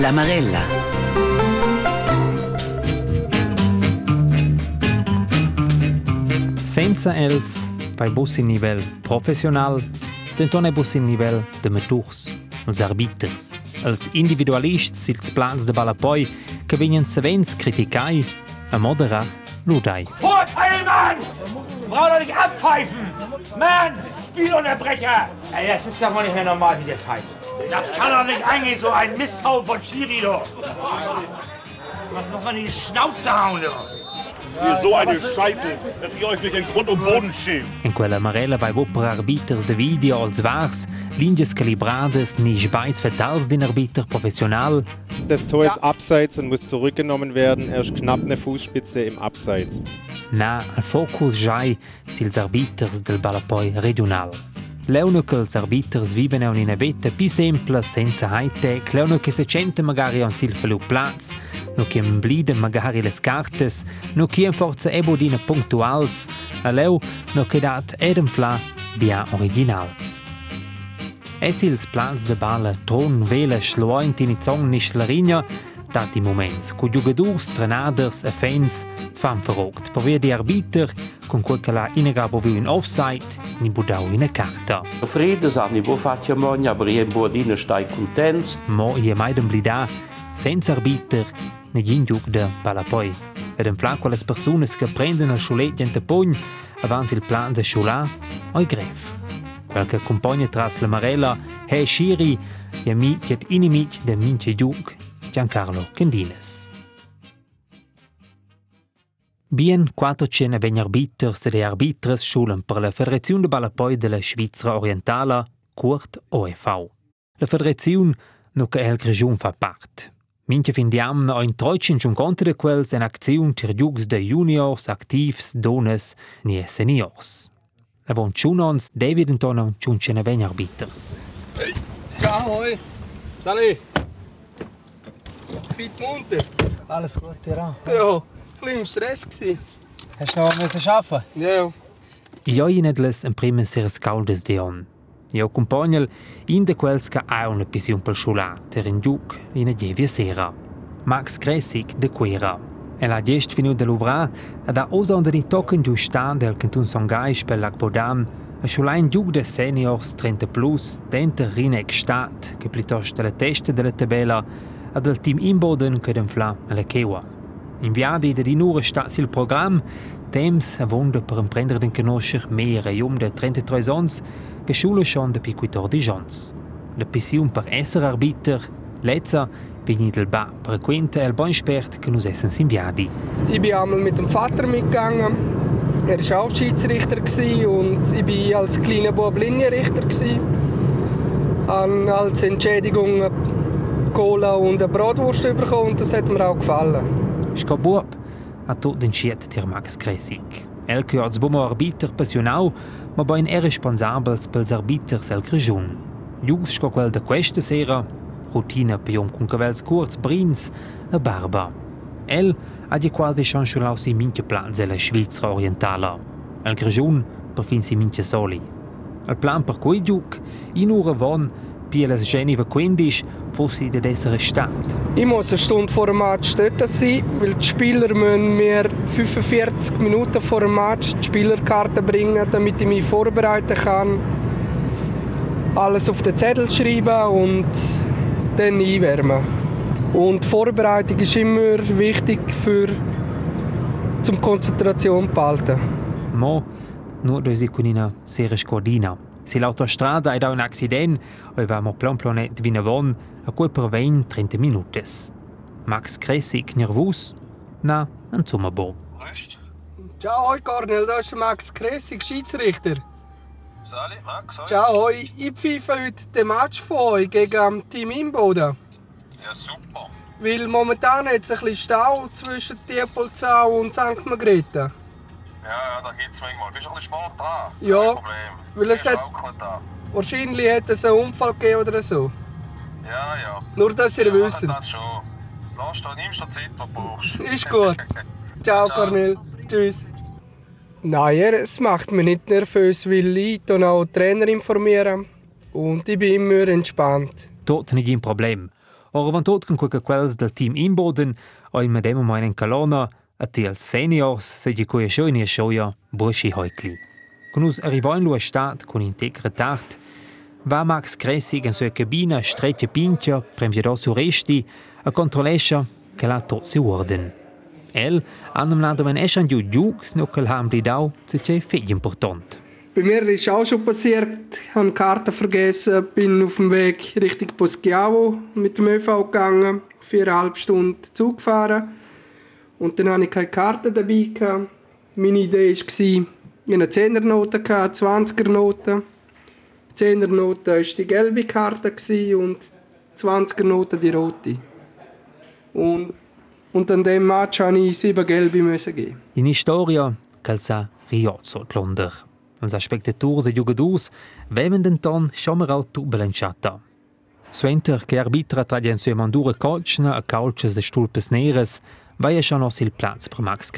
Quella Marella. Senza els bei bus in nivel professional, denton è bus in nivel de maturs, els arbiters, els individualists ils plans de balapoi che venien savens criticai, a moderar ludai. Vorteil, Mann! Brauch doch nicht abpfeifen! Mann! Spielunterbrecher! Ey, das ist doch mal nicht mehr normal, wie der pfeift. Das kann doch nicht eigentlich so ein Misthaufen von Schiri, doch. Was noch mal in die Schnauze hauen, doch. Ihr so eine Scheiße, dass ihr euch nicht in Grund und Boden schämt. In quella marella vai per arbiters de video als vars, linges calibrades, ni sbeis fatals din arbiter professional, Das Tor ist abseits und muss zurückgenommen werden. Er ist knapp eine Fußspitze im Abseits. na al focus giai sils arbiters del balapoi regional. Leono che els arbiters viven in una vita più senza high-tech, leono che magari un sil falu plaz, no che bliden magari le cartes, no che in forza ebodina puntuals, a leu no che dat edem fla bien originals. Es ils plans de balla tron vela schloint in zong nicht la rigna, dat i moments, cu jugadors, trenaders e fans fan verrogt, per via di arbiter, con quel che la inegabo viu in offside, ni budau in a carta. Frieden sagt nicht, wo fährt ja morgen, aber ich habe Bordine steig content. Mo ie maidem blida, senza arbiter, ne gin jug de palapoi. Ed en flan quelles personas che prendono il schulet in pogn, avans il plan de schula, oi gref. Quel che compagna tras la marella, he Schiri, e amic et inimic de mince jug, Giancarlo Candines. Bien 400 ven arbiters e arbitres schulen per la Federazione de Balapoi de la Svizzera Orientala, curt OEV. La Federazione no che el Grigion fa part. Minche findiam no in troitschen schon conte de quels en acziun tir jugs de juniors, activs, dones, ni seniors. Avon chunons David Antonio chunchen ven arbiters. Ciao, hoi. Salut. Fit munter. Alles gut, ja. Ja, ein bisschen im Stress gsi. Hast du noch müssen arbeiten? Ja. Io inedles en prime seres caudes de on. Io compagnel in de quels ca ha una pisiun pel schula, ter in giug in a dievia sera. Max Kressig de Quera. El ha gest finu de l'uvra ed ha osa under i token giu stan del cantun Songais per lac Bodam a schula in giug de seniors 30 plus denter rinek stat che plitost de la testa de la tabella ad del team Imboden che den fla alla Kewa. Inviadi de dinure stat sil program Temps a Wunder per imprender den conoscer mehr e um de 33 ans che schule schon de piquitor di jons. La pission per esser arbiter, lezza, bin del ba per quinta el bon spert che nus essen inviadi. Ich bin einmal mit dem Vater mitgegangen. Er war auch Schiedsrichter und ich war als kleiner Bub Linienrichter. als Entschädigung Cola und eine Bratwurst bekommen und das hat mir auch gefallen. Sco buob a tot den schiet tir Max Kressig. El che als bumo arbiter passionau, ma boin er responsabels pels arbiters el Grigion. Jus quel de questa sera, rutina per um con cavels curz brins e barba. El ha di quasi schon aus i minche plans la Svizzera orientala. El Grigion per fin si minche soli. El plan per cui giuc, in ura von, pieles Geneva quindisch, fossi de essere stat. Ich muss eine Stunde vor dem Match dort sein, weil die Spieler müssen mir 45 Minuten vor dem Match die Spielerkarte bringen, damit ich mich vorbereiten kann. Alles auf den Zettel schreiben und dann einwärmen. Und die Vorbereitung ist immer wichtig für zum Konzentration zu behalten. Mo, nur doi secunina sera scordina. Si l'autostrada ed ha un accident, oi va mo plan planet vina von, a cui per 20-30 minutes. Max Kressig nervus? Na, insomma bo. Ciao, hoi Cornel, das ist Max Kressig, Schiedsrichter. Sali, Max, hoi. Ciao, hoi. Ich pfeife heute den Match von euch gegen Team Imboden. Ja, super. Weil momentan hat es ein bisschen Stau zwischen Diepolzau und St. Margrethe. Ja, ja, da geht's manchmal. Bist du ein bisschen spät dran? Ja, Kein Problem. weil es hat- auch. Wahrscheinlich hat es einen Unfall gegeben oder so. Ja, ja. Nur, dass ihr Wir machen wisst. das schon. Lass da, nimmst du Zeit, die du brauchst. Ist gut. Ciao, Ciao. Cornel. Tschüss. Nein, es macht mich nicht nervös, weil ich dann auch den Trainer informieren und ich bin immer entspannt. Dort nicht ein Problem. Ora van tot con quel quels del team Imboden, o in medem mo in Calona, a te als seniors se di quei scho in ia schoia, buschi heukli. Con us arrivò in lua stat con integre tart, va Max Cressig in sua cabina streccia pintia, premviadò su resti, a controllescia che la tot si orden. El, annem nado men eschan giu giugs, no quel ham blidau, se c'è fegli important. Bei mir ist auch schon passiert, ich habe Karten vergessen, bin auf dem Weg Richtung Poschiavo mit dem ÖV gegangen, viereinhalb Stunden Zug gefahren und dann hatte ich keine Karte dabei. Gehabt. Meine Idee war, ich eine 10er-Note, eine 20er-Note. Die 10er-Note war die gelbe Karte und die 20er-Note die rote. Und, und an dem Match musste ich sieben gelbe geben. In historia, calza riozzo Londer. Els spectators e jugadors veven den ton schamerau tu belanciata. Suenter che arbitra tra gen sue mandure colchna a calces de stulpes neres, il Platz per Max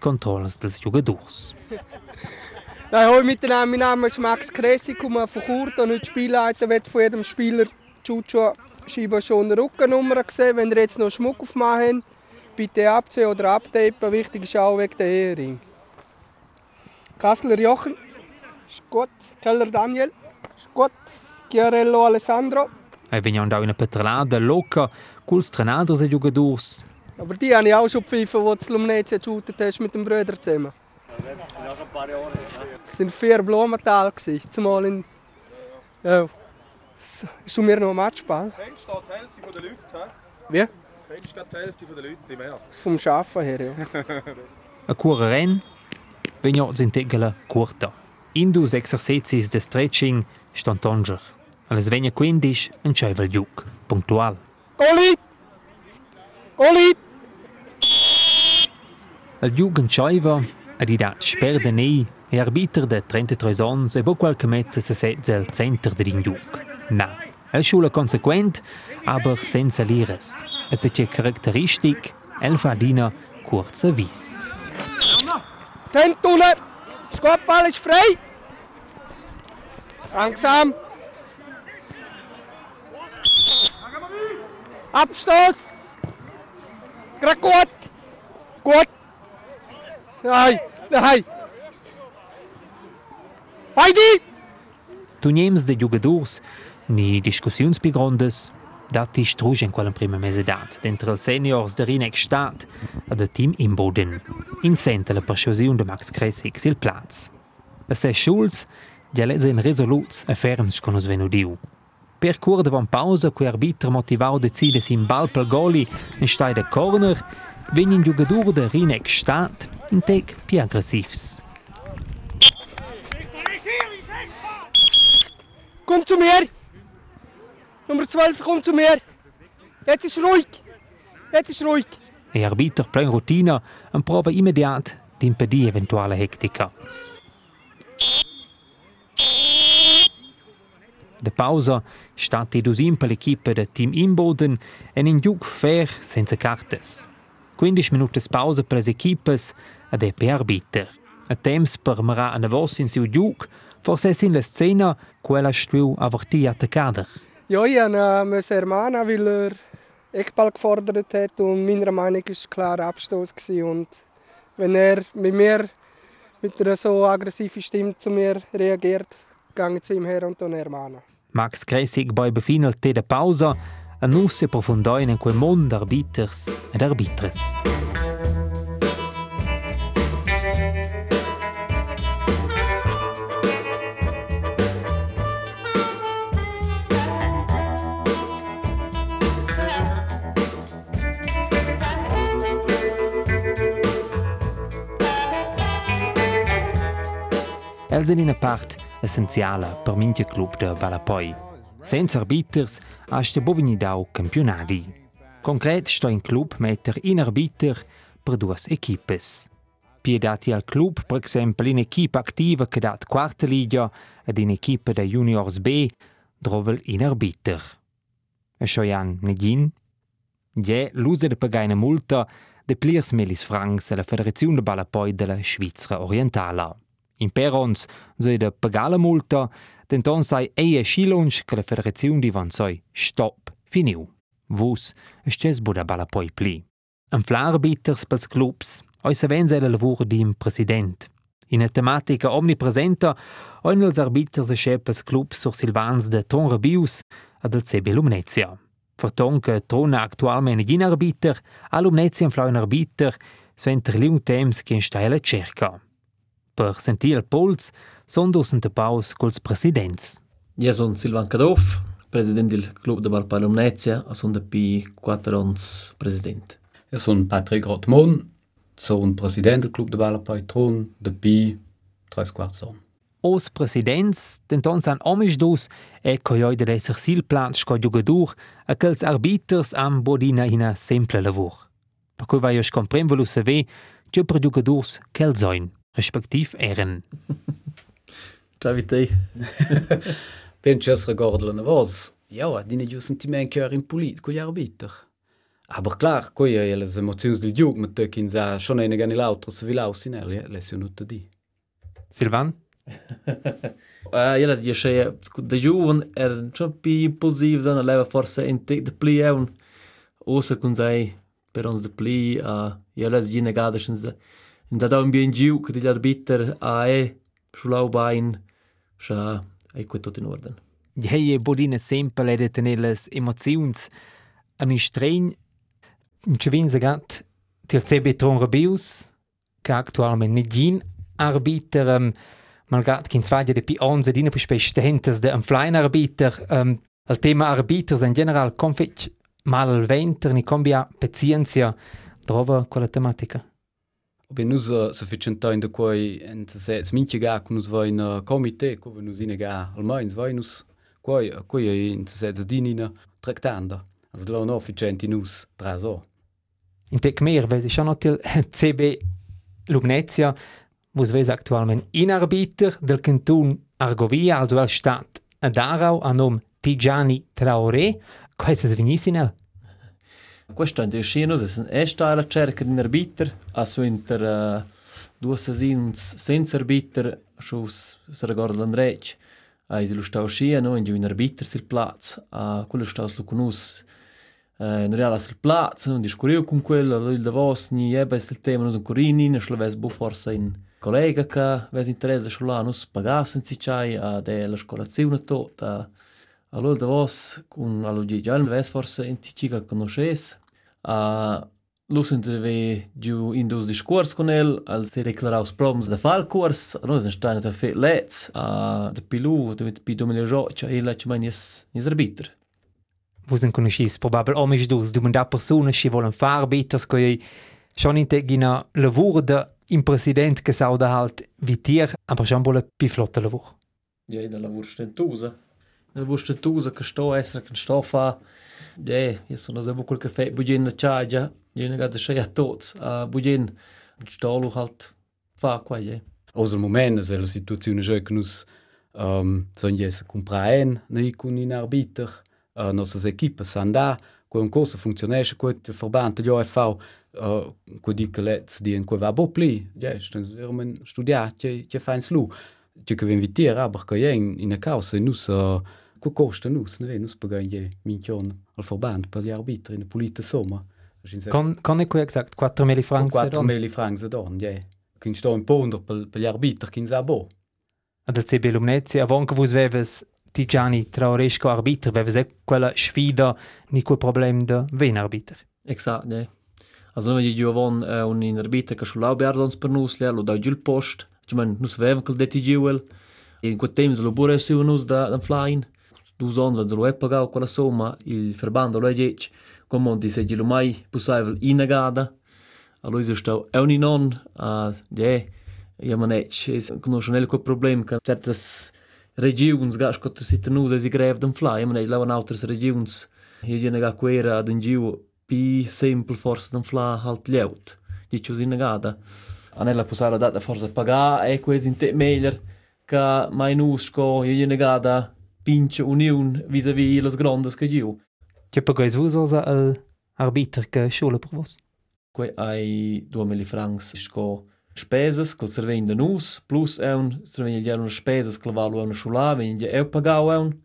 controlles dels jugadors. Nein, hoi miteinander, mein Name ist Max Kressi, komme von Churt und heute Spielleiter wird von jedem Spieler Chucho Schieber schon eine Rückennummer gesehen. Wenn ihr jetzt noch Schmuck aufmachen, bitte abziehen oder abtapen. Wichtig ist auch wegen der Ehering. Kassler Jochen, ist gut. Keller Daniel, ist gut. Chiarello Alessandro. E vegnan da una petralada loca culs trenaders e jugadors. Aber die habe ich auch schon pfeifen, die du Lumnezia geshootet hast mit dem Brüder zusammen. Es waren vier Blumenthal, zumal in... Ja. S- Ist du mir noch ein Matchball? Kennst du die Hälfte der Leute? Wie? Kennst du die Hälfte der Leute im Meer? Vom Arbeiten her, ja. A cura ren, vegnan zintegala curta. Indus exercicis de stretching stantonger. Alles vegna quindisch en scheivel juk. Punktual. Oli! Oli! El juk en scheiva, ed i dat sperde nei, e arbiter de 33 ans e bo qualche mette se setze al center de din juk. Na, el schula consequent, aber senza lires. Et se c'è charakteristic, el fa dina kurzer vis. Tentuner! Skottball ist frei! Langsam! Abstoß! Gerade gut! Gut! Nein! Nein! Heidi! Tuniems de jugadors, ni discussiuns pi grondes, dat is trusch in quella prima mese dat, dentre els seniors de Rinex Stat e de Team Imboden. In sente la persuasion Max Kressig sil plaz. A se Schulz, ja lesen resoluts e ferms con os venudiu. Per cur de van pausa, que arbitra motivau decide sin bal pel goli in stai de corner, ven in jugador de Rinex Stat in tec pi aggressivs. Komm zu mir! Nummer 12, komm zu mir! Jetzt ist ruhig! Jetzt ist ruhig! e arbiter plein rutina en prova immediat d'impedir eventuale hectica. De pausa stat i dusim per l'equipe de Team Imboden en in giug fair senza cartes. 15 minutos pausa per les equipes ed e per arbiter. A temps per mara a vos in siu giug, forse sin la scena quella stuiu averti attaccader. Ja, ich musste ihn ermahnen, weil er Eckball gefordert hat und meiner Meinung war es klar Abstoß. gewesen. Und wenn er mit mir mit einer so aggressiven Stimme zu mir reagiert, gehe ich zu ihm her und dann ermahnen. Max Kressig poi befinal te da pausa a nus se profundoin in quel mond d'arbiters ed arbitres. Els in una part essenziala per mintia club de Valapoi. Senza arbiters hast bo vegni dau campionadi. Concret sto in club metter in arbiter per duas equipes. Piedati al club, per exempel in equipa activa che dat quarta liga ed in equipa da juniors B, drovel in arbiter. E schoian negin? Je, l'usa de pagar una multa de pliers melis francs alla Federazione de Balapoi della Svizzera Orientala. In Perons soll de pagar la multa, denton sei eie Skilunsch che la Federazione di van soi stop finiu. Vus, esces buda bala poi pli. Am flarbitters pels clubs, oi se venza el lavur di un president. In a tematica omnipresenta, oi nels arbiters e schepels clubs sur Silvans de Ton Rebius ad el CB Lumnezia. Verton che trona actualmente gin arbiter, a Lumnezia in flau un arbiter, so enter un temps che in steile cerca. Per sentir il puls, son dus in de paus culs presidents. Io sono Silvan Kadoff, presidente del club de Valpa Lumnezia, e sono da P4 ans presidente. Io sono Patrick Rotmon, sono presidente del club de Valpa Tron da P3 quarts ans. Os presidents, denton san omisch dus, e coi de esser sil plans sco jugadur, a quels arbiters am bodina in a simple lavur. Per cui vai jos comprem velu saver, che per jugadurs quel soin, respektiv eren. Ciao a te. Penso che ricordo una voz. Ja, dine giù sentiment che in polit con gli arbiter. Aber klar, coi è le emozioni del ma te che sa schon eine gani l'altro se vi lausin er, le si unutta di. Silvan? Uh, io la dice, da giovane era schon più impulsivo, dann leva forse in de pli è un osa con sei per ons de pli, uh, io la dice negada schon da in da un bien giù che gli arbiter a e sulau bain, scha e in ordine. Jeie bodina sempre ede teneles emozions. An i stregn, ci vinse gat til CB Tron Rebius, che actualmente ne gin arbiter, um, malgrad che in svaglia de pi onze dina pi spestentes de un flying arbiter, um, al tema arbiters in general confit mal al venter, ni combia pazienza trova quella tematica. Beh, nus uh, se facen tein da quei ent se sminche ga cu nus vai in eh, comité, cu va nus inega almains vai nus quei eh, quei ei ent se zdinina tractanda. As lo no ficenti nus traso. In tec mehr weis ich schon til CB Lugnezia, vos weis aktualment in arbiter del canton Argovia, also al stat ad Arau, a nom Tijani Traoré, quais es vinissinel? Questo è sceno, se è sta alla cerca di un arbiter, a su inter uh, due sesins senza arbiter, su se ricorda l'Andrec, a si lo sta uscendo, no, in giù un arbiter sul plaz, a quello sta lo conosce Uh, in realtà sul plaz, non discorrivo con quello, lui da vos, ni ebbe il tema, non corini, ne schleves bu forse in collega che ves interesse sulla nus pagassen si chai a de la scolazione tot Allura davos cun a lu giagiun Vessforsa insitgi ca conuscheis ha Lus intervi giu in dus discuors con el, al si declaraus proms da fal cuors, a noi stanno da fet lets, a da pilu, da vet pi domine rocia, e la cimain jes, jes arbitr. Vos en conoscis probabil omis dus, dumanda persona si volen far bitas, coi schon in te gina lavur da in president che sauda halt vitier, aber schon bolle pi flotta lavur. Ja, da lavur stentusa. Da lavur stentusa che sto essere che sto fa. Ja, io sono sempre quel caffè, bugin na chaja, io ne gada schei a tots, a bugin, sto lu halt fa qua, ja. Aus el moment, se la situazione già che nus um, son jes compraen, nei con in arbiter, uh, nostras equipas sanda, quei un cosa funzionesce, quei verband gli OFV, uh, quei di che let's di in quei va bo pli, ja, sten vermen studiar, che che fains lu, che che ven vitier, aber che in in a causa nus uh, quei costa nus, ne nus pagai je minchion al verband per gli arbitri in polita somma. Con con e quei exact 4000 francs. 4000 francs ad on, ja. Kin sto in ponder per per gli arbitri kin sa bo. Ad il CB Lumnezia, avon che vos veves Tijani Traoresco arbiter, veves e quella sfida ni quel problem de ven arbiter. Exakt, ja. Also wenn ich avon uh, un in arbiter che sulla berdons per nus le lo da giul post, ci man nus veven quel deti giuel. In quel temps lo bure su nus da da flying. Du zons wenn lo e pagau quella somma, il verbando lo e gec, con monti se gilu mai pusaivel inagada. Allora io sto e un non a ja, ja man ech, conosco nel quel problem che certas regiuns gas kot sit nus si grev den fly, man ech lavan altres regiuns. Io gene ga quera ad in giu pi simple forse den fly halt lleut. Dicius inagada. Anella pusara data forse paga e quesi in te meglio che mai nus sco io gene gada pinche union vis-à-vis las grandes che giu. Che pagais vos osa al arbiter che schule per vos? Quei ai 2000 francs sco spesas col servein de nus plus è un servein gli erano spesas che valu una schula ven gli eu pagau un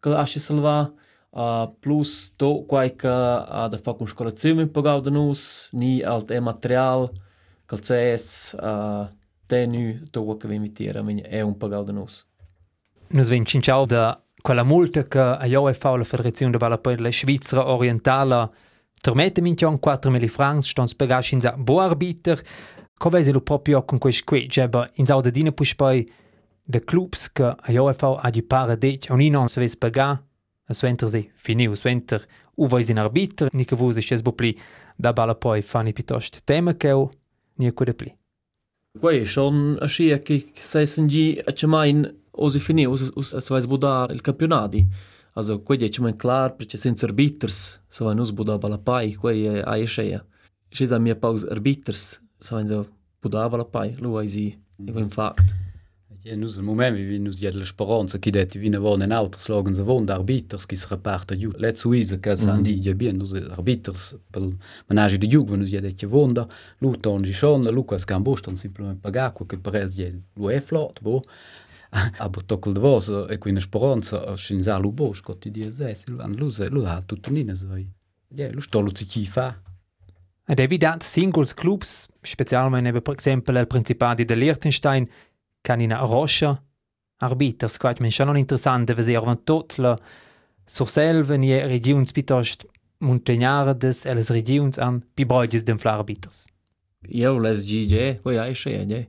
che asce salva Uh, plus to qualche ha da fa con scolazione pagau da nus, ni alt e material, calces, uh, tenu, to che vi mitira, è un pagau da nus. Nus vin cinciau da quella multa che a io e fa la Federazione de Balla la Svizzera Orientala. Termette minchion 4.000 francs, stons pagasch in sa bo arbiter, co vese lo proprio con quei squetch, eba in sa da dina push poi de clubs che a io e fa a di para dec, on in non se ves pagar, a suenter se finiu, suenter u vais in arbiter, ni che vus es bo pli, da balla poi fani pitost tema che някой репли. Quation xie kik se sinġi ċemajn użi fini uż svajz buda il-kampjonadi. Għazo, kwedja ċemajn klar, preċesin arbitrs, svajn uż buda bala paj, kwedja għaj xeja. Xie zamie pawz arbitrs, svajn zo buda bala paj, lu għajzi, jgħu infakt. In fact. Ja, nus al moment vi nus ja l'esperanza che det vi ne von en autos logen se von arbiters qui se reparta giu. Let suise che san di ja bien nus arbiters manage de jug nus ja det vonda. Lu ton di schon, lu quas can boston simplement pagar quo che per els ja lu è flot, bo. Aber tockel de vos e qui in speranza sin sa lu bos quotidian se Silvan lu lu ha tutto nina so. Ja, lu sto lu ci fa. Ed evident singles clubs, specialmente per esempio il Principati de Liechtenstein, canina rocha arbiters quite men schon interessant ve ser van tot la surselven je regions pitost montagnardes e les regions an bibroides dem flarbiters. Io les GG, quei ai sche, ne?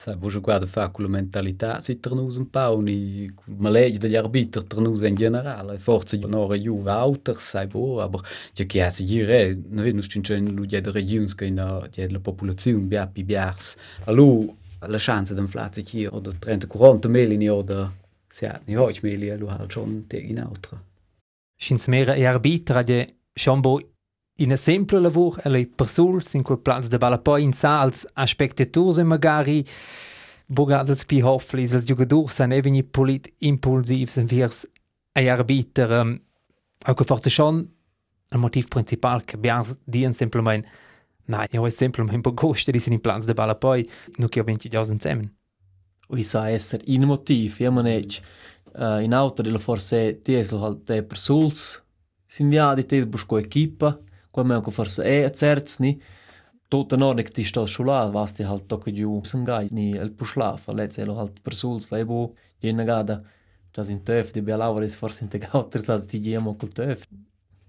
Sai, bo guarda fa con la mentalità si ternus un pau ni ma legge degli arbitri ternus in generale forse no regiu auter sai bo aber ja che si dire no venus cincen lu de regions che na de la popolazione bia pi biars allo la chance d'inflație hier oder 30-40 mili oder ja, ni hoch mili lu halt schon te in autra. Schins mera e arbitra de chambo in esempio lavur e le persuls in quel plaz de balla poi in sa als aspectators e magari bogadels pi hofflis als jugadors san eveni polit impulsivs en viers e arbiter um, au che forse schon il motiv principal che biars dien simplement Nein, ja, es simpel, ein paar Kosten, die sind im Platz der Ball poi, nur che ho 20.000 zusammen. Ui sa esser in motiv, ja man ec, uh, in auto della forse tieslo halt te per suls, sin via di te busco equipa, qua me anche forse e a certs ni, Tutta norne che ti sto schula, vas ti halt tocca giù sangai ni el puslaf, lezze lo halt per suls, lebo, jena gada, das in töf, di bealavore forse integrato, terzaz ti giamo col töf.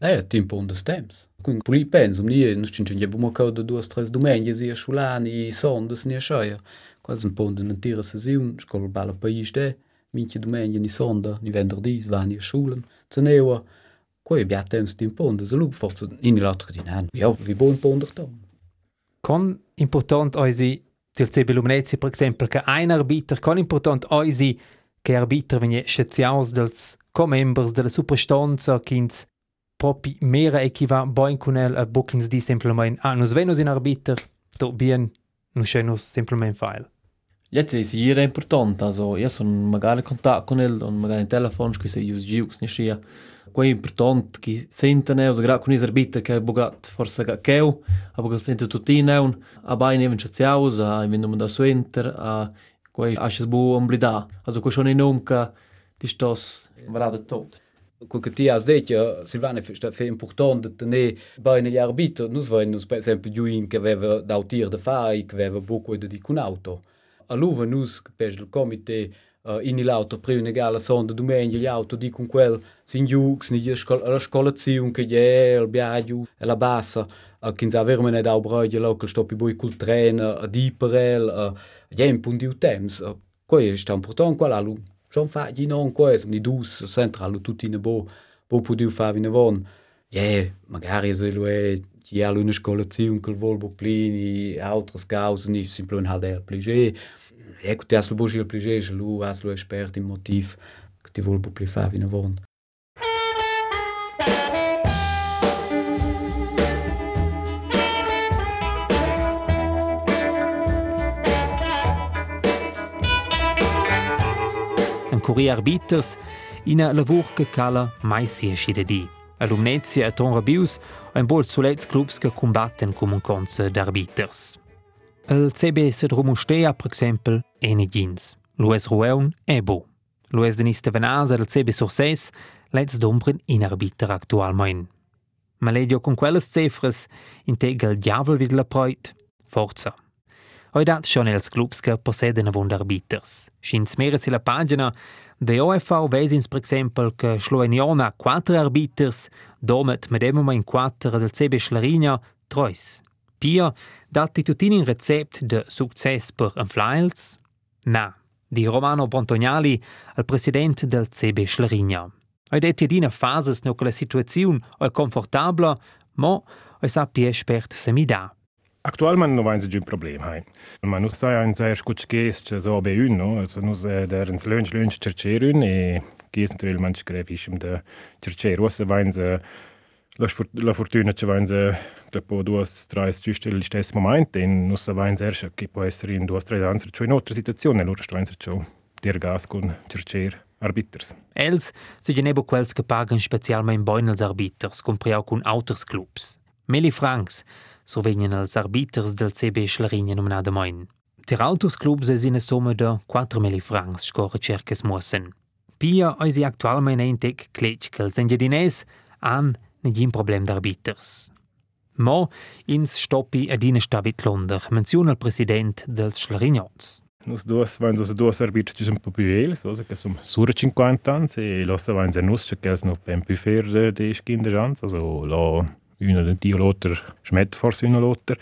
Eh, tempo un des temps. Quin puli penso, ni nus cincin je bumo cau de duas tres domenges i schulani sondes ni scheia. Quals un pon de tira sesiun, scol bala pais de, minche domenge ni sonda, ni venderdis van i schulen, zanewa. Quai bia temps di pon de zalup forza in l'altro di nan. Ja, vi bon pon der tom. Con important oisi til CB Lumnezi, per exempel, che ein arbiter, con important oisi che arbiter venie sceziaus dels co-members della superstanza, kins propi mera equiva boin cunel a bookings di simplement ah nus venus in arbiter to bien nus schenus simplement file Jetzt ist hier important, also ja so magari Kontakt con el und magari telefon che se use giux ni schia. Qua important che sentene o gra con is arbiter che bogat forse ga keu, aber che sente tutti neun, a bai neven chatsiaus, a man da so enter, a qua asches bu omblida. Also qua schon in umka, di stos vrada tot. Quel che ti has detto, Silvana, è importante tenere bene gli arbitri. Noi avevamo, per esempio, Giuin che aveva da tir da fare, che aveva poco di con auto. Allora, noi, per il comité, uh, in l'auto, per una gara sonda domenica, gli auto di con quel, sin giù, la scolazione che è, il viaggio, e la bassa, uh, che avevamo ne da broglie, là, che stoppi poi col treno, a diperel, uh, è un po' di tempo. Uh, questo è importante, quello Schon fa di non quais, ni dus central tutti ne bo bo pudiu fa vine von. Je, magari se lo è ci ha una scolazione che vol bo plini, altre cause ni simplement halt el plige. Ecco te aslo bo il plige, lu aslo espert in motiv che ti vol bo pli fa vine von. Curie arbiters ina lavur che cala mai sia scide di. A Lumnezia e Ton Rabius ein bol sulets clubs che combatten cum un conce d'arbiters. El CB se drumustea, per exempel, eni gins. Lues Rueun e bo. Luis Denis Tevenasa del CB Surses lets d'ombren in arbiter actualmein. Ma ledio con quelles cifras intega il diavol vid la proit. Forza. Hoi dat schon els clubs che posseden avund arbiters. Schins mera si la pagina de OFV vesins per exempel che Sloveniona quattro arbiters, domet medemma in quattro del CB Schlarigna trois. Pia dati tutin in recept de success per en flyels? Na, di Romano Bontognali, al president del CB Schlarigna. Hoi det dina fases no che la situazione è confortabla, mo hoi sappi espert semida. Aktualmente noch ein ein Problem. Muss sagen, ein sehr gut gehst so bei uns, no? also nus der ins Lönch Lönch cercerun e gehst natürlich manch grefisch im der cercer rosse wein se la fortuna che wein se dopo due tre stelle stess moment in nus wein sehr che può essere in due tre danze cioè in altre situazioni loro sto in ciò dir gas con cercer arbiters. Els se genebo quels che pagan specialmein boin als arbiters, compriau cun auters clubs. Meli francs, so venien als arbiters del CB Schlarigna nominada moin. Der auters clubs es in summe de 4 meli francs score cerques mussen. Pia oisi actualmein eintek klech che els engiadines han negin problem d'arbiters. Mo ins stoppi adina stabit Londer, menziona il president dels Schlarignots. Nus duas vain ci sono un po' più veli, so che sono sura 50 anni e lossa vain se nus che els no ben più fer de skin de chance, also lo dio lotter schmet forse una lotter.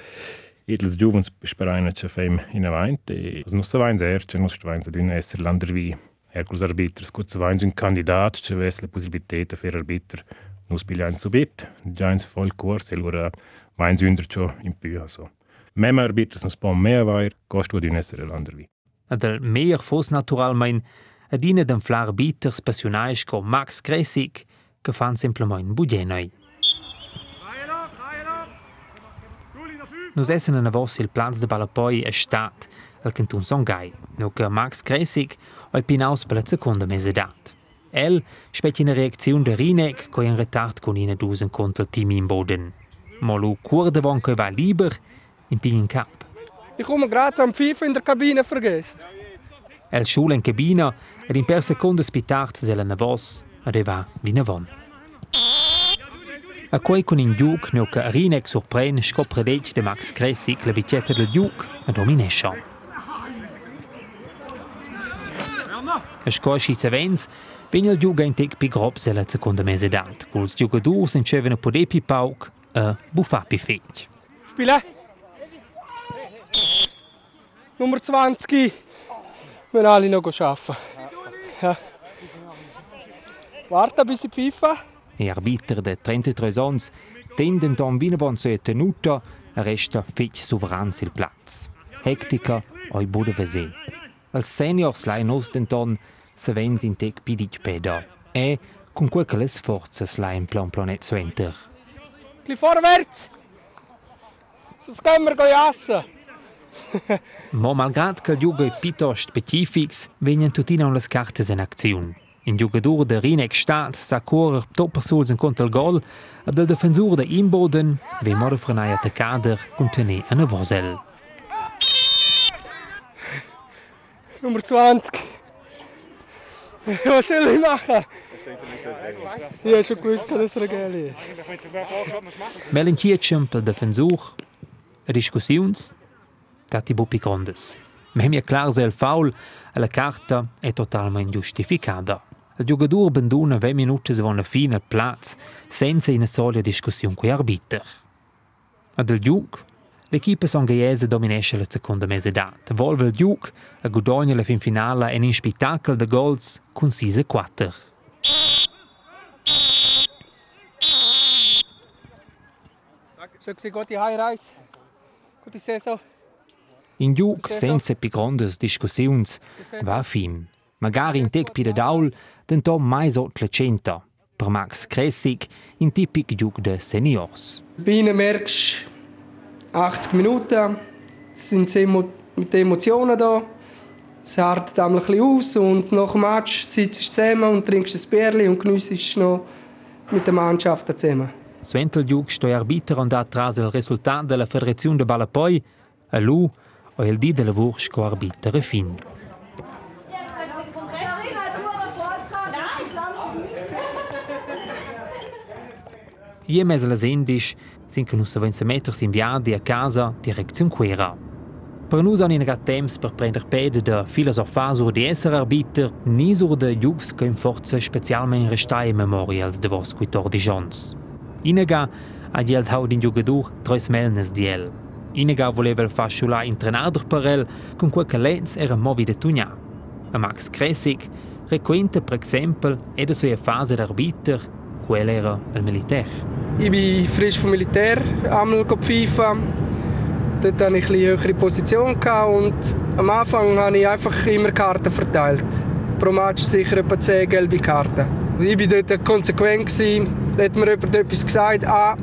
Edels giuvens bespereina che fem in avaint e nus vain ser, che nus vain se d'una esser lander vi. Hercules arbiters, gut vain un candidat che ves la possibilità fer arbiter nus bigliain subit, giains voll kurs, e lura vain sünder ciò in più, so. Mem arbiters nus pom mehr vair, costu d'una esser lander vi. Ad el meier fos naturalmein adina den flar arbiters passionais co Max Kressig che fan semplemain bugenoi. Nus essen a vos il plans de Balapoi è stat al cantun Songai, no che Max Kressig oi pinaus per la seconda mesedat. El spet in reaktion de Rinek co in retard con ina dusen contra il team in Boden. Ma lu cur devon che va liber in pin in cap. Ich komme gerade am FIFA in der Kabine vergessen. El schul in cabina ed in per seconda spitart se la navos ed e va vina von. A quei con in giug no che Rinek sorpren scopre dec de Max Kressig la bicetta del giug a dominescia. A scosci sevens vegn il giug in tec pi grob se la seconda mese dat, culs giugadurs encevena poder pi pauc a buffar pi fetg. Spiele. Nummer 20. Wir alle noch arbeiten. Ja. Warte bis ich pfeife. E arbiter de 33 ans tenden don vinavon se tenuta resta fetg souverain sil plaz. Hectica oi bude vese. Als seniors lai nos denton se vens in tec pidic peda. E con quel che les forzas lai in plan planet so enter. Gli vorwärts. Sonst können wir essen. Mo malgrad che il giugo è piuttosto specifics, venien tutina un las cartes in azione. In giugador de Rinek Staat sa correr topper sols in contra il gol, ed il defensur de Imboden ve morde frenai attaccader contene a Vosel. Nummer 20. Was soll ich machen? Ich habe schon gewusst, dass es Regel ist. Melin Kietschem pel defensur, a discussiuns, dati bupi grondes. Ma mi è clar se il foul alla carta è totalmente giustificata. Il giocatore abbandona 20 minuti avant la fine al plaz senza una sola discussione con l'arbiter. Ad il giuc, l'equipa sanghaiese dominesce la seconda mese dat. Volve il giuc a guadagna la fin finale in un spettacolo de goals con 6 4. Schon gesehen, gute Heimreise. Gute Saison. In giuc, senza pi grandes discussiuns, va fin. Magari in tec pi de daul, denton mai la centa. Per Max Kressig, in tipic giuc de seniors. Bienen merkst 80 Minuten sind sie mit den Emotionen da. Es hartet einmal ein bisschen aus und nach dem Match sitzt du zusammen und trinkst ein Bierli und geniessest noch mit der Mannschaft zusammen. Suentel giuc sto arbiter andat il resultat della Federazione de Balapoi, a lu o il di de lavur sco arbiter fin. Ie mes las endis, sin che nus savenza mettersi in viadi a casa, direzione Quera. Per nus han inagat temps per prender pede de filosofar sur di esser arbiter, ni sur de jugs che in forza specialmente restai in memoria als de vos 14 ans. Inaga ha gielt haud in jugadur trois melnes di el. Inaga voleva il far schula intrenader per el, con quel che lenz era movi de tugna. A Max Kressig requenta per exempel ed sua fase d'arbiter, quel era il militär. Ich bin frisch vom Militär einmal pfeifen. Dort hatte ich eine höhere Position und am Anfang habe ich einfach immer Karten verteilt. Pro Match sicher etwa 10 gelbe Karten. Ich war dort konsequent. Da hat mir jemand etwas gesagt, ah,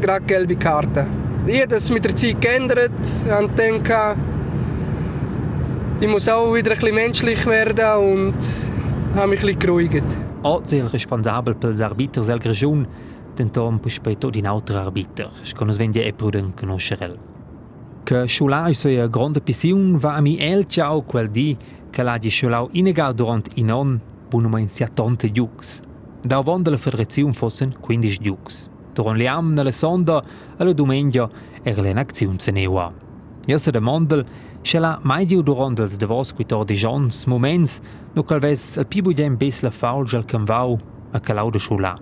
gerade gelbe Karten. Ich habe das mit der Zeit geändert und denke, ich muss auch wieder ein bisschen menschlich werden und habe mich ein bisschen geruhigt. Oggi il responsabile per gli arbitri della regione tentom rispetto di un altro arbitro, che non svende e pruden conoscere. Che Schulà è una grande passione va a mi el ciao quel di che l'ha di Schulà inegal durante in on buono in 70 giugs. Da avonda la federazione fossen 15 giugs. Durante le am nella sonda alla domenica era l'enazione neua. Io se domandel se la mai di durante els devos 14 ans moments no calves al più budem bes la faulge al camvau a calau de Schulà.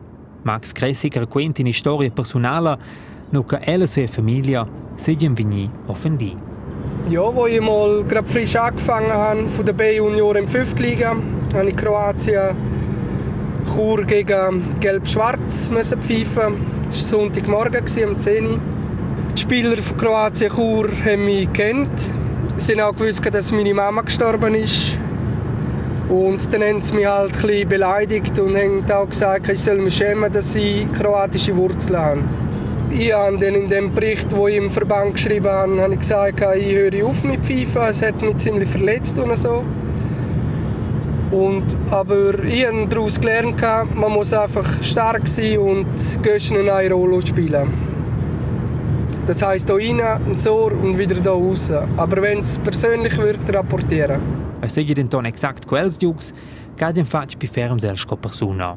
Max Kressig racquenta in storia personale no che ella e sua famiglia segen vini offendi. Ja, wo ich mal gerade frisch angefangen habe von der B-Junior im 5. Liga, habe ich Kroatien Chur gegen Gelb-Schwarz müssen pfeifen. Das war Sonntagmorgen um 10 Uhr. Die Spieler von Kroatien Chur haben mich gekannt. Sie auch gewusst, dass meine Mama gestorben ist. Und dann haben sie mich halt ein beleidigt und haben auch gesagt, ich soll mich schämen, dass ich kroatische Wurzeln habe. Ich habe dann in dem Bericht, den ich im Verband geschrieben habe, habe ich gesagt, ich höre auf mit Pfeifen, es hat mich ziemlich verletzt und so. Und, aber ich habe daraus gelernt, man muss einfach stark sein und Göschen eine Rolle spielen. Das heisst hier rein, ins Ohr und wieder hier raus. Aber wenn es persönlich wird, rapportieren. Es segue denton exakt quels giugs, che infatti più ferm selsko persona.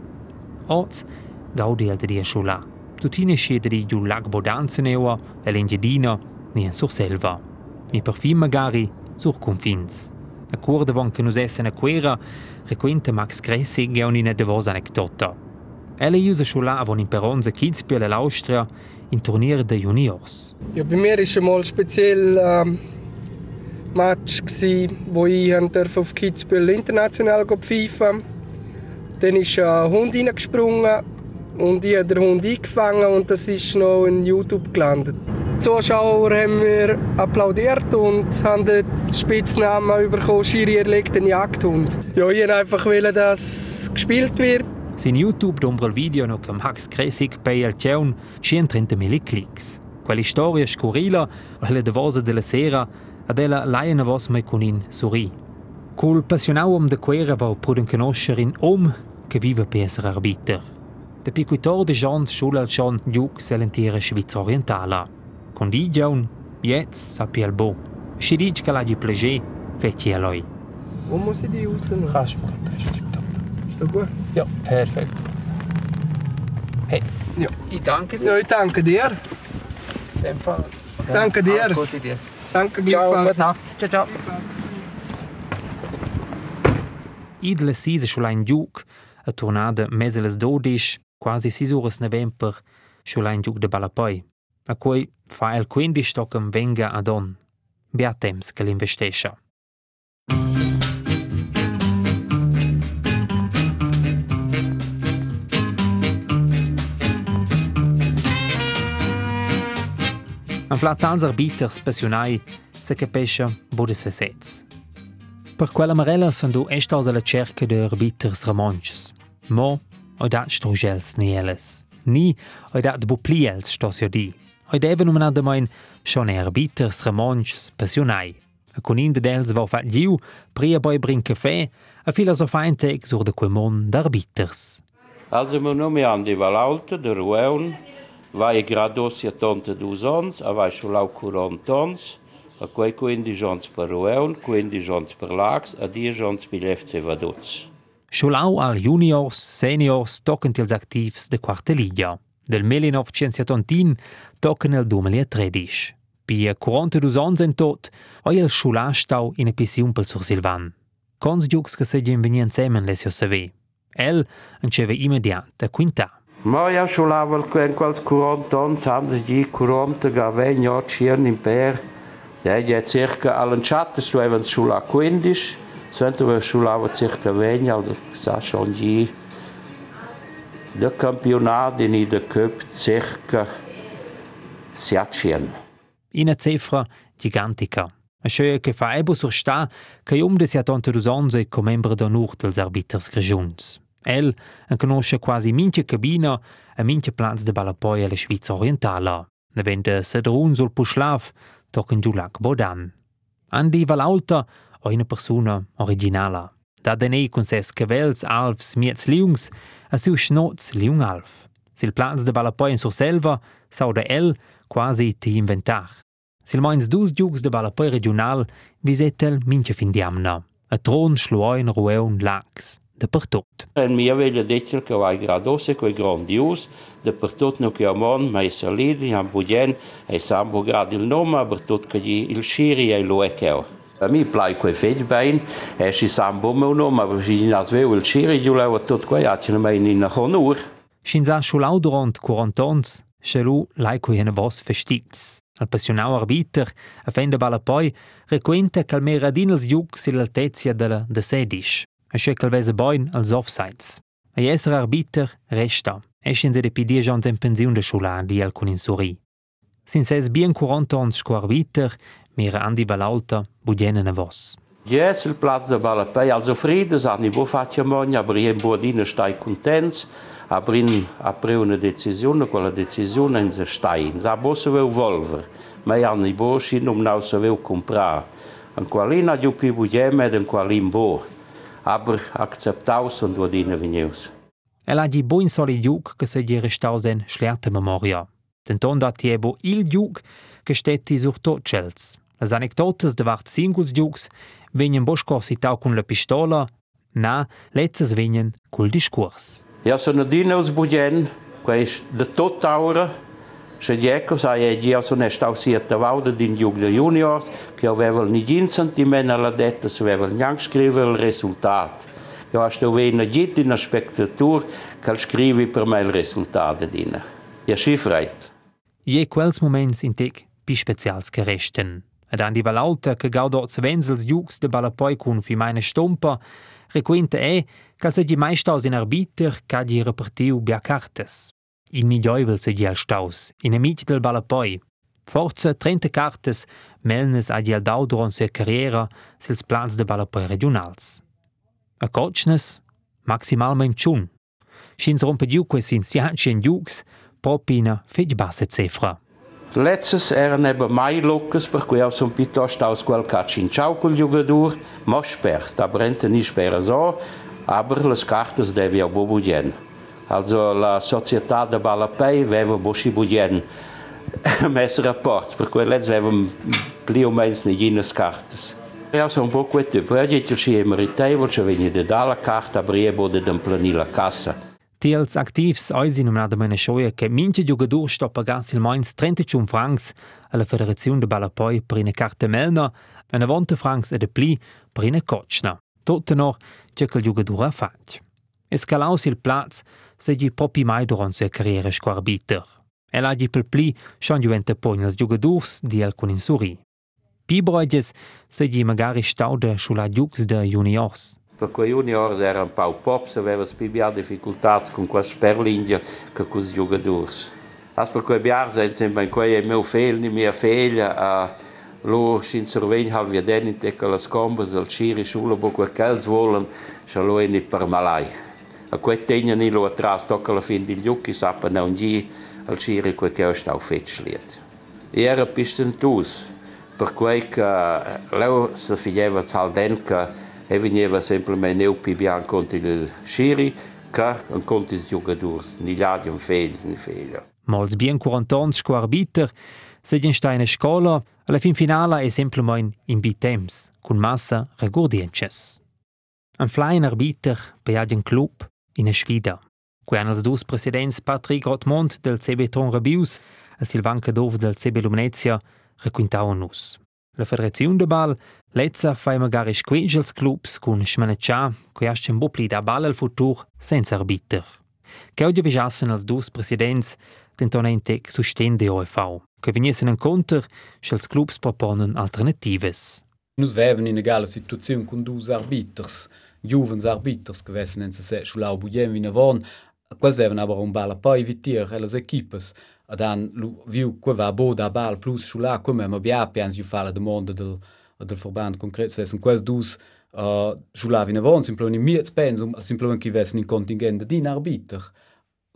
Oz, gaudi el de dia schula. Tutine scede di giù lag bodanze neua, e l'engedina, ni en sur selva. Ni per fin magari sur confins. A cur devon che nus essen a quera, requenta Max Gressig e un'ina de vos anecdota. Elle usa schula avon in Peronze Kitzbühel l'Austria in Turnier de Juniors. Ja, bei mir ist einmal speziell ähm, Match gsi, wo ich auf Kitzbühel international pfeifen. Dann ist ein Hund reingesprungen und ich habe den Hund eingefangen und das ist noch in YouTube gelandet. Die Zuschauer haben mir applaudiert und haben den Spitznamen bekommen, Schiri erlegt den Jagdhund. Ja, ich wollte einfach, dass gespielt wird. Sin YouTube dombra il video no che Max Kressig bei el ceun 130.000 clicks. Quella storia scurrila, quella de vosa della sera, ad ella laia vos mai con in suri. Col passionau om de quera va pruden conoscer in om che vive per essere arbiter. De piquitor de Jeans schulal schon giug selentiere Schweiz orientala. Con di giaun, jetzt sapi el bo. Si dic che la di plege, feci muss ich die rausnehmen? Kannst du machen, das ist das gut? Ja, perfekt. Hey, Ja. ich danke dir. Ja, ich danke dir. In dem Fall. Danke dir. Alles Gute dir. Danke Ciao, gleichfalls. gute Nacht. Ciao, ciao. Idle sise schulain giug, a tornada meseles dodisch, quasi sis uras november, schulain giug de Balapoi. A cui fa el quindi stoccam venga ad on. Bia temps che l'investescia. An flat als arbiters passionai se capescia bude se sets. Per quella marella son du estaus alla cerca de arbiters ramonches. Mo, oi dat strugels nieles. Ni, oi dat bupliels stos jo di. Oi deve nominada mein schon arbiters ramonches passionai. A con in de dels va fat giu, pria boi brin caffè, a filosofainte ex sur de quemon d'arbiters. Also meu nome é Andy Valauta, de Rueun, vai grados a tonta dos ons, a vai chulau 40 ons, a quei 15 ons per Rueun, 15 ons per Lax, a 10 ons per l'FC Vaduz. Schulau al juniors, seniors, toccant ils activs de quarta liga. Del 1970 tocca nel 2013. Pia 42 ans en tot, oi el schulà stau in epissiun pel sur Silvan. Cons giucs che se gien venien semen lesio saver. El enceve immediat a quintà. Ma ja sciolava in quels 40 anni, hanno di 40 gavegni oggi in per. Ja, ja circa all'enciato stuevano sulla 15, sento we sciolava circa 20, also sa schon die de campionato in de cup circa 700. Ina cifra gigantica. A schöe che fa ebo sur sta che um de sia tonte dus onze co membro d'onur dels arbiters grigiuns. El conosce quasi minche cabina e minche plans de ballapoi alla Schweiz orientala. Ne vende sedrun sul puschlaf tochen giulac bodan. Andi Valauta o una persona originala. Da denei con ses cavels alfs miets liungs a siu schnoz liung alf. Sil plans de ballapoi in sur selva sau de el quasi ti inventar. Sil moins dus giugs de ballapoi regional visetel minche fin diamna. A tron schluoin rueun lax. De per tot. En mia veglia detto che vai gradose coi grandios, de per tot no che amon, mai salidi, am budien, e sambo grad il nome, per tot che gli il sciri e lo ekeo. A mi plai quei fegli bein, e si sambo meu nome, aber si nas veu il sciri, giù leva tot quei acine mai in honor. Scinza schulau durant 40 ans, schelu lai quei hene vos festits. Al passionau arbiter, a fende bala poi, requenta cal mera dinels giucs il altezia de, de sedisch. A schekel vese boin als offsides. A jesser arbiter resta. Eschen se de pidia jans en pensiun de schula di al kun insuri. Sin ses bien 40 ans sco arbiter, mira andi valauta, budienen a vos. Yes, il platz de Balapei, also Friedes, an i bo faccia mogna, aber ien bodina stai contents, aber in apre una decisione, quella decisione in se stai, sa bo se veu volver, ma an i bo sin um nau se veu comprar. An qualina giù pi budiem ed an qualin bo, aber acceptaus und bodina vegneus. El ha di buin soli giug che se di restausen schlierte memoria. Denton dat tiebo il giug che stetti sur tot cels. Las anecdotes de vart singuls giugs venien bosco citau cun la pistola, na, letzes venien cul discurs. Ja, sono dinos budien, quais de tot aura, se dico sa e dia sono stau siete vaude din de juniors, che aveva ni gin sentiment alla detta, se aveva neanche scrivere il risultat. Ja, sto vena git in a spectatur, che scrivi per me il risultat dina. Ja, schifreit. Je quels moments in tec pi specials che resten. Ed andi valauta che gaudots venzels giugs de balapoi cun fi meine stompa, requenta e cal se di mai staus in arbiter ca di repartiu bia. Il miglioivel se di al staus, in amici del balapoi. Forza 30 cartes melnes a di al dau durant sua carriera sils plans de balapoi regionals. A cochnes, maximalment chun. Schins rompe giu quais insiaci en giugs, propina fetg basse cifra. Letztes eran eben mai locas, per cui auch so un piuttosto aus quel ciao col giocatore, ma spert, aber ente nicht spera so, aber le cartes devi auch budien. Also la società de Balapei aveva bosci budien messo rapport, per cui letztes avevamo più o meno negine cartes. Ja, so un po' questo, poi oggi ci è meritevole, ci viene da la carta, aber io bode den plani la cassa. Tiels aktivs oisin um nada meine schoie che minche giugadur sto pagar sil moins 31 francs alla Federazione de Balapoi per eine carte melna e 90 francs e de pli per eine cochna. Tote noch che il giugadur ha fatto. Escalau sil plaz se gi popi mai durant sua carriera sco arbiter. El ha gi pel pli schon diventa poi els giugadurs di alcun insuri. Pi broiges se gi magari staude sulla giux de juniors. Per quei juniors era un pau pops, aveva più difficoltà con questa sperlindia che con i giocatori. As per quei biars sind sempre in quei mio figlio, mia figlia, a lo sin sorvegn hal via den in tecca las combas al ciri sulla bo quel che volen, scha lo ni per malai. A quei tegna ni lo atras tocca la fin di giucchi sappa non gi al ciri quel che stau fetschliet. Era pistentus, per quei che leo se figlieva al den che e veniva semplicemente eu pibian contra il Schiri che un conto i giocatori, ni ladi un figlio, ni figlio. Mals bien 40 ans sco arbiter, se in steine scola, alla fin finala è semplicemente in bitems, con massa regurdiences. Un flying arbiter per un club in sfida. Qui hanno els dus presidents Patrick Rotmont del CB Tron Rabius e Silvan Cadov del CB Lumnezia requintavano nus. La federazione de bal lezza fai magari squegi els clubs con schmaneccia che ascen bopli da bal al futur senza arbiter. Che oggi vigiassen els dus presidents tentonente sustende OFV, che veniesen in conter se els clubs proponen alternatives. Nus veven in egala situazione con dus arbiters, giuvens arbiters che vessen en se schulau bugen wie von, quasi even aber un bala poi vitir elas equipes, a dan viu qua va bo da bal plus schula come ma bia pians ju fa la domanda del del verband concret so essen quasi dus uh, schula wie von simplement mir pensum simplement qui vessen in contingent din arbiter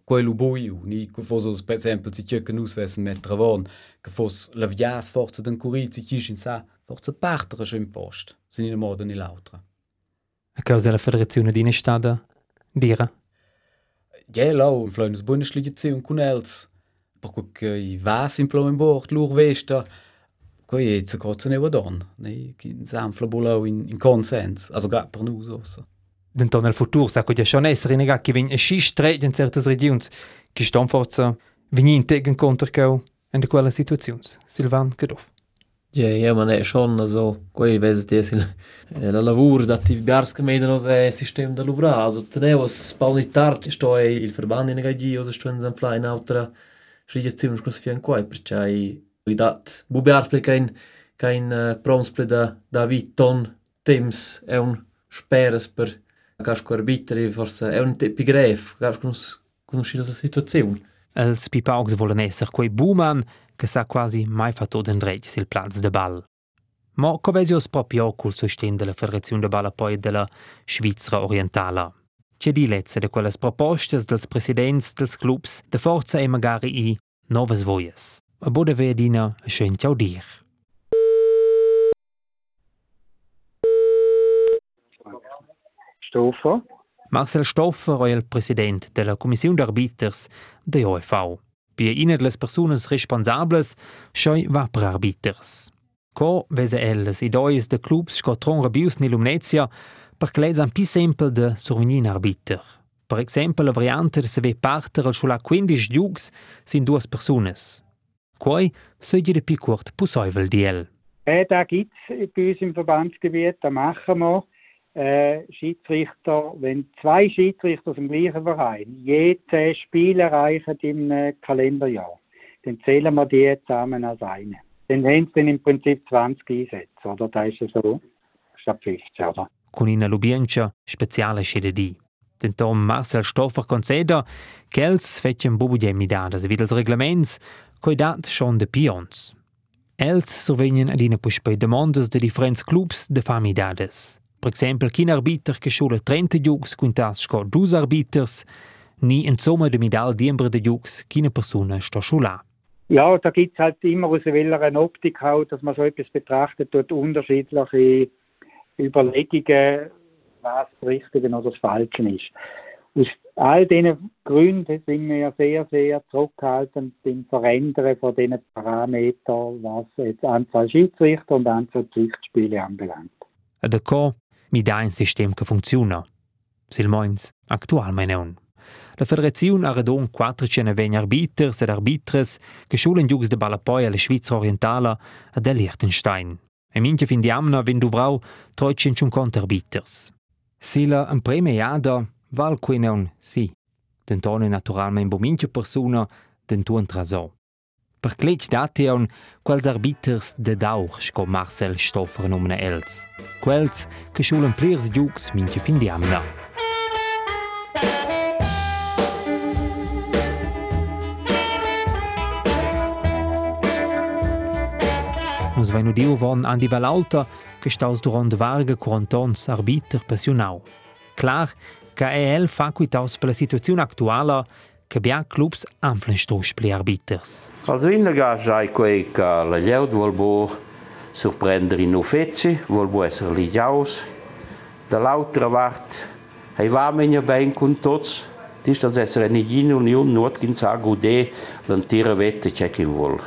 quello boiu, ni che fosse per esempio si cerca nus vessen mettere von, che fosse la vias forza den curir si chisch in sa, forza partere schon im post, sin in modo ni l'altra. A causa federazione di Nestada, dira? Ja, lau, in fleines Bundesliga-Ziehung con els, perché i va simplement bord, lur vesta, che jetzt kurz ne vadon, ne, in samfla bolau in, in consens, also gar per nus ossa. Denton nel futuro sa che schon essere nega che vin schi stret in certe regions, che ston forza vini tegen conter cau in quella situazions. Silvan Kedov. Ja, man è schon also, quei ves di sil la lavur da ti biars che medono se sistema da luvra, also teneo spaunitar sto e il verband in gagi o sto in zan fly in altra srigazione con sfian quai perché i dat. Bubiar ple kein kein uh, promsple da da viton temps è un speres per casco arbitri forse è un tipi gref casco conoscere la situazione Els pipaugs volen esser quei buman che sa quasi mai fatto den dretg sil plaz de ball. Ma covesios proprio cul sosten della Federazione de Balla poi della Svizzera Orientala. C'è di lezze de quelles propostes dels presidents dels clubs de forza e magari i noves voies. A bode vedina schön ciao dir. Stoffer. Marcel Stoffer è il president della Commissione d'arbiters de OFV. Pia ina delle persone responsabili schoi va per arbiters. Co vese elles i dois de clubs scotron rabius ni lumnezia per clezan pi semple de survenin arbiter. Per exempel la variante se ve parter al schula 15 giugs sin duas persones. Quoi söge de pi curt pusoivel diel. Äh, da gibt es bei uns im Verbandsgebiet, da machen wir äh, Schiedsrichter, wenn zwei Schiedsrichter aus dem gleichen Verein je zehn Spiele erreichen im äh, Kalenderjahr, dann zählen wir die zusammen als eine. Dann haben sie dann im Prinzip 20 Einsätze, oder? Da ist es so, statt 15, oder? Con ina Lubiencia speciale scede di. Den Tom Marcel Stoffer conceda che els fetchen bubu gemidadas vid els reglaments coi dat schon de pions. Els survegnen ad ina puspei demandas de differents clubs de famidades. Per exempel, kin arbiter che schule 30 giugs quintas sco dus arbiters, ni in somma de midal diembre de giugs kine persona sto schula. Ja, da gibt es halt immer aus welcher Optik halt, dass man so etwas betrachtet, dort unterschiedliche Überlegungen, was das Richtige oder das Falsche ist. Aus all diesen Gründen sind wir ja sehr, sehr zurückhaltend im Verändern von diesen Parametern, was jetzt Anzahl Schiedsrichter und Anzahl Pflichtspiele anbelangt. Co mi dà un sistema che funziona. Silmoins, aktual mai neun. La federazione ha redon 420 arbiters ed arbitres che schulen giugs de Ballapoi alla Schweiz orientala ad el Liechtenstein. E minche fin di amna vin duvrau 350 arbiters. Sila un premiada val qui neun si. Dentone naturalmein bo minche persona dentuan trasò. Per cletg dati un quels arbiters de dauch sco Marcel Stoffer nomne els. Quels che schulen plirs giugs minche fin di amna. Nus vai nu diu von Andi Valalta che staus durant varga quarantons arbiter passionau. Clar che EL fa quitaus per la situazione attuala che bia clubs anflen stos pli arbiters. Also in Gage quei che la Lleud vuol bo sorprendere in uffici, vuol bo essere ligiaus. Dall'altra part, hai va menia ben con tots, dis das essere ni in union not gin sa gude l'antira vette chi vuol.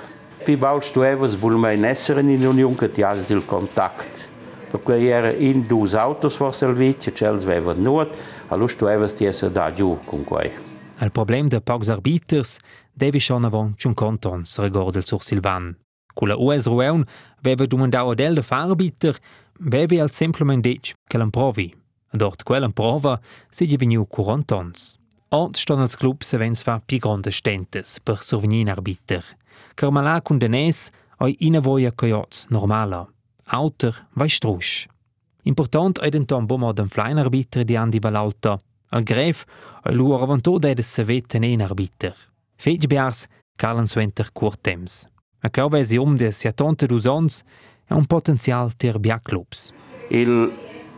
Pi baust tu evas bul mai essere in union che ti has il contact. Perché era in dus autos for servizio, c'els veva not, allora tu evas ti essere da giù con quei. Il problem de pocs arbiters devi schon avon ciun contons, recorda il sur Silvan. Con la US Rueun veva domandau ad el de far arbiter, vevi al simplement dic che l'improvi. Dort quella prova si è veniu curantons. Ort ston als club se vens fa pi gronde stentes per survenir in arbiter. Carmalà cun denes oi ina voia coyots normala. Auter vai strusch. Important è denton bo mod en flein arbiter di andi valalta. Al gref oi lu avanto de se veten en arbiter. Fetg biars calen suenter curt temps. A cau vesi um de sia tonte dus ons è un potenzial ter bia clubs. Il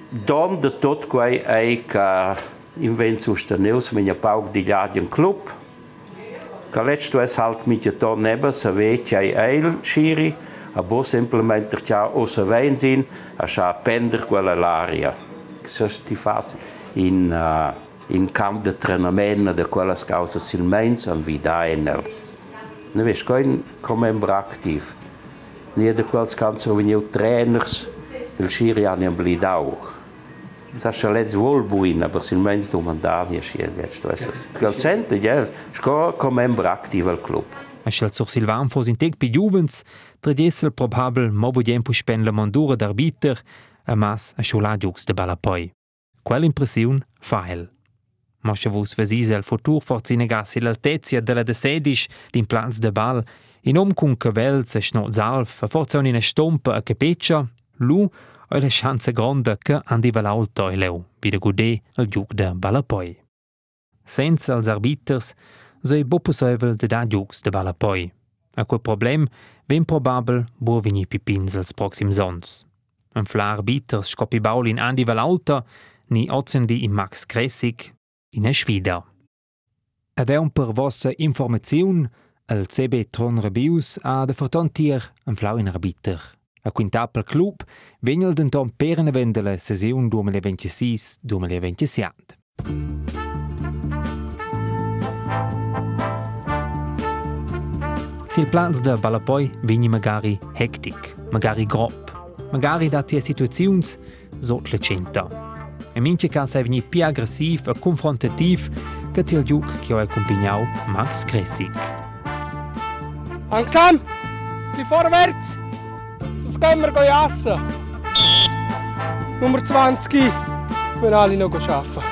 don de tot quei è che invent sosteneus mia paug di gliadien club. Che letto es halt mit je ton neba se ve c'è eil schiri, a bo simplement c'ha o se vein sin, a scha pender quella l'aria. Se ti fas in uh, in camp de trenament de quelles causas silmens an vida enel. Ne ves kein comembro activ. Nie de quels canso veniu trainers il schiri an in blidau. Sa še lec vol buin, aber silmens domandani schier jetzt. Quel cente, ja, sco comembro activ al club. A scel sur Silvan fos in tec pi juvens, tredessel probabel mobo tempo spen la mandura d'arbiter, a mas a scioladiux de balapoi. Quella impressiun fael. Moscia vus vesis el futur forzi negassi l'altezia della de sedisch din plans de bal, in om cun cavel se schnot zalf, a forza un'ina stompa a capeccia, lu oi la chance gronda che andi valauto e leu, bi de gudé al giug de balapoi. Senza als arbiters, so i bo de da giugs de balapoi. A quel problem ven probabel bo vini pipins als proxims ons. Un fla arbiters scopi baul in andi valauta, ni ozendi in Max Kressig, in sfida. Ed è un per vossa informaziun, el CB Tron Rebius ha de fortontier un flau in arbiter. A quintapel club venel denton perene vendele sesiun 2026-2027. Sil plans de Balapoi vini magari hectic, magari grop, magari dati a situaziuns sot le centa. E mince can sai veni pi aggressiv e confrontativ che til giug che ho accompagnau Max Kressig. Langsam! Die vorwärts! Sonst gehen wir jassen. Nummer 20. Wir alle noch arbeiten.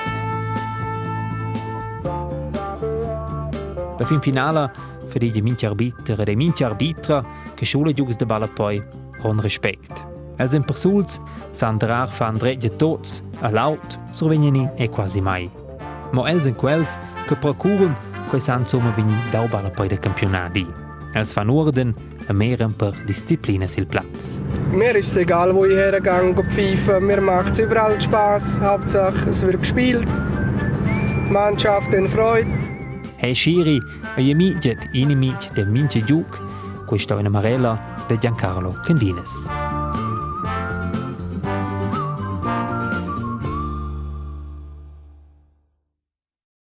La fin finala für die minci arbiter e de minci arbitra che schule giugs de Balapoi con respect. Els en persuls s'andrar fan dretge tots, a laut, survegnini e quasi mai. Mo els en quels che procuren quei san somma vini dau Balapoi de campionati. Els fan orden e meren per disziplina sil Platz. Mir ist es egal, wo ich hergehe, go pfeifen. Mir macht es überall Spaß. Hauptsache, es wird gespielt. Die Mannschaft in Freude. Hey Schiri, e mitjet, inimit de mince giug, questa è una marella de Giancarlo Candines.